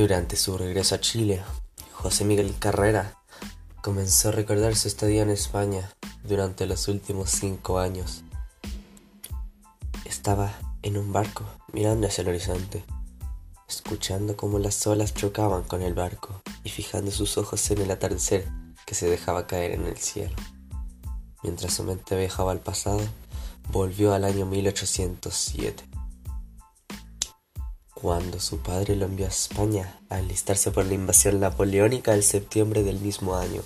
Durante su regreso a Chile, José Miguel Carrera comenzó a recordar su estadía en España durante los últimos cinco años. Estaba en un barco mirando hacia el horizonte, escuchando cómo las olas chocaban con el barco y fijando sus ojos en el atardecer que se dejaba caer en el cielo. Mientras su mente viajaba al pasado, volvió al año 1807 cuando su padre lo envió a España a alistarse por la invasión napoleónica el septiembre del mismo año.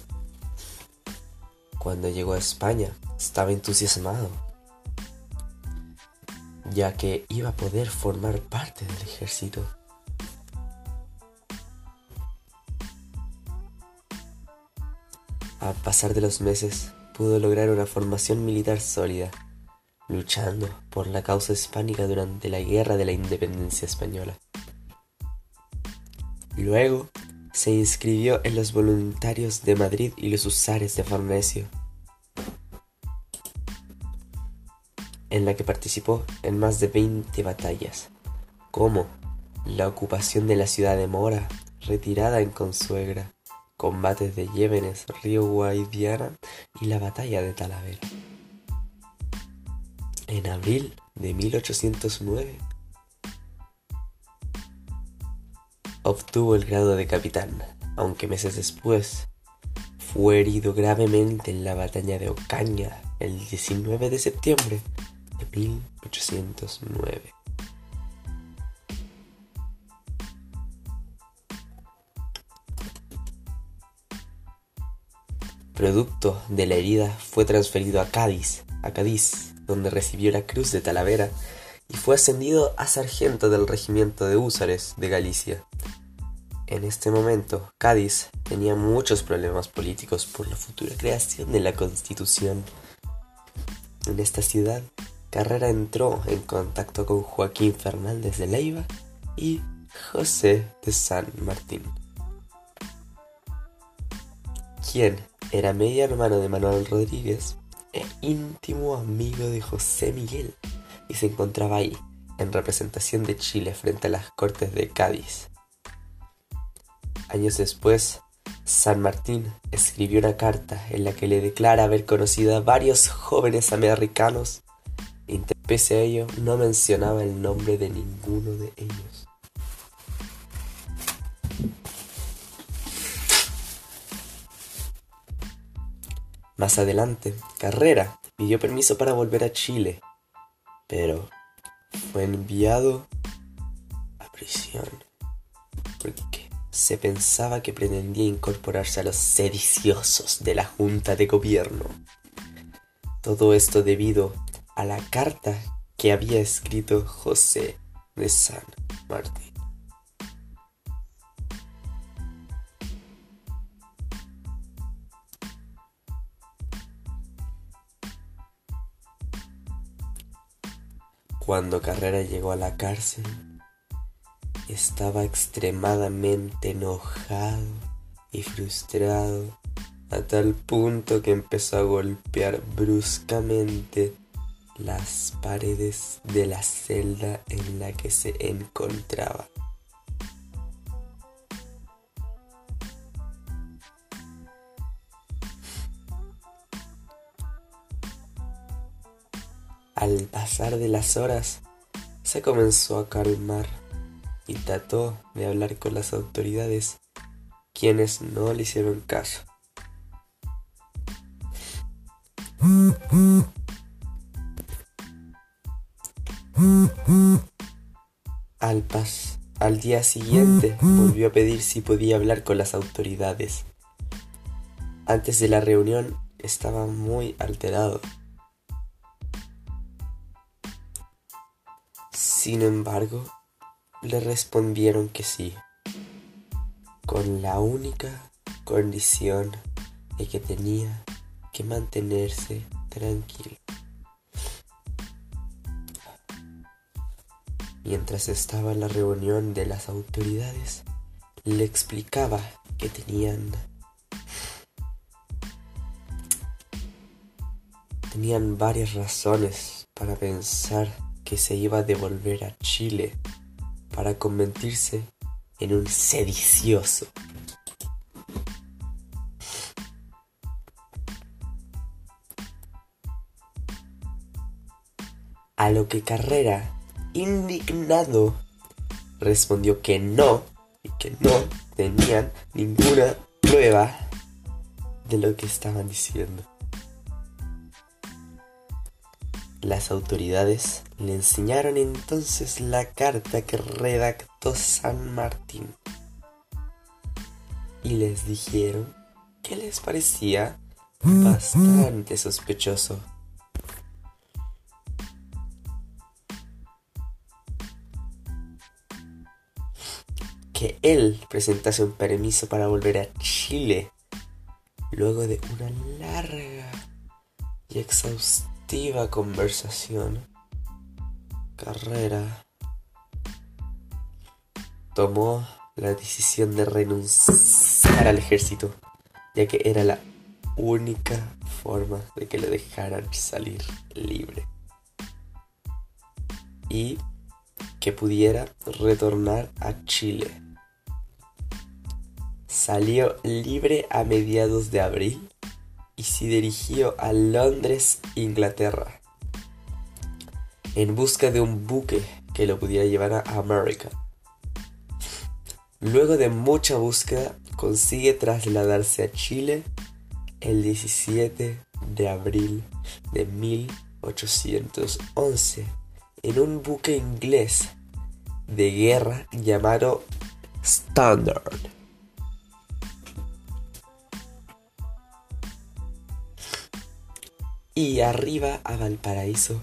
Cuando llegó a España, estaba entusiasmado, ya que iba a poder formar parte del ejército. Al pasar de los meses, pudo lograr una formación militar sólida luchando por la causa hispánica durante la Guerra de la Independencia Española. Luego se inscribió en los voluntarios de Madrid y los usares de Farnesio, en la que participó en más de 20 batallas, como la ocupación de la ciudad de Mora, retirada en Consuegra, combates de Yémenes, Río Guadiana y la batalla de Talavera en abril de 1809. Obtuvo el grado de capitán, aunque meses después fue herido gravemente en la batalla de Ocaña el 19 de septiembre de 1809. Producto de la herida fue transferido a Cádiz, a Cádiz, donde recibió la Cruz de Talavera y fue ascendido a sargento del regimiento de húsares de Galicia. En este momento, Cádiz tenía muchos problemas políticos por la futura creación de la Constitución. En esta ciudad, Carrera entró en contacto con Joaquín Fernández de Leiva y José de San Martín, quien era medio hermano de Manuel Rodríguez e íntimo amigo de José Miguel y se encontraba ahí, en representación de Chile frente a las Cortes de Cádiz. Años después, San Martín escribió una carta en la que le declara haber conocido a varios jóvenes americanos y pese a ello no mencionaba el nombre de ninguno de ellos. Más adelante, Carrera pidió permiso para volver a Chile, pero fue enviado a prisión porque se pensaba que pretendía incorporarse a los sediciosos de la Junta de Gobierno. Todo esto debido a la carta que había escrito José de San Martín. Cuando Carrera llegó a la cárcel, estaba extremadamente enojado y frustrado a tal punto que empezó a golpear bruscamente las paredes de la celda en la que se encontraba. Al pasar de las horas, se comenzó a calmar y trató de hablar con las autoridades, quienes no le hicieron caso. Al, pas al día siguiente volvió a pedir si podía hablar con las autoridades. Antes de la reunión estaba muy alterado Sin embargo, le respondieron que sí, con la única condición de que tenía que mantenerse tranquilo. Mientras estaba en la reunión de las autoridades, le explicaba que tenían tenían varias razones para pensar que se iba a devolver a Chile para convertirse en un sedicioso. A lo que Carrera, indignado, respondió que no y que no tenían ninguna prueba de lo que estaban diciendo. Las autoridades le enseñaron entonces la carta que redactó San Martín y les dijeron que les parecía bastante sospechoso. que él presentase un permiso para volver a Chile luego de una larga y exhaustiva conversación. Carrera tomó la decisión de renunciar al ejército, ya que era la única forma de que le dejaran salir libre. Y que pudiera retornar a Chile Salió libre a mediados de abril y se dirigió a Londres, Inglaterra, en busca de un buque que lo pudiera llevar a América. Luego de mucha búsqueda, consigue trasladarse a Chile el 17 de abril de 1811 en un buque inglés de guerra llamado Standard. Y arriba a Valparaíso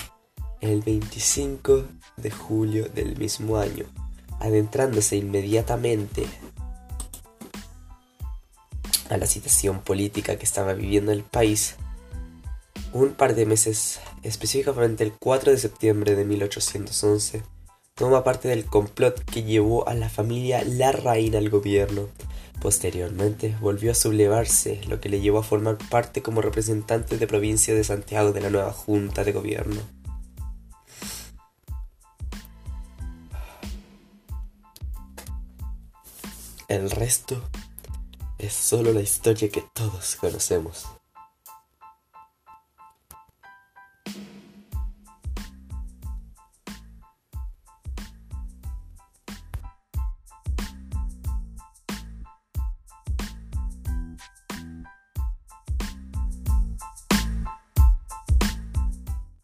el 25 de julio del mismo año, adentrándose inmediatamente a la situación política que estaba viviendo el país. Un par de meses, específicamente el 4 de septiembre de 1811, toma parte del complot que llevó a la familia Larraín al gobierno Posteriormente volvió a sublevarse, lo que le llevó a formar parte como representante de provincia de Santiago de la nueva Junta de Gobierno. El resto es solo la historia que todos conocemos.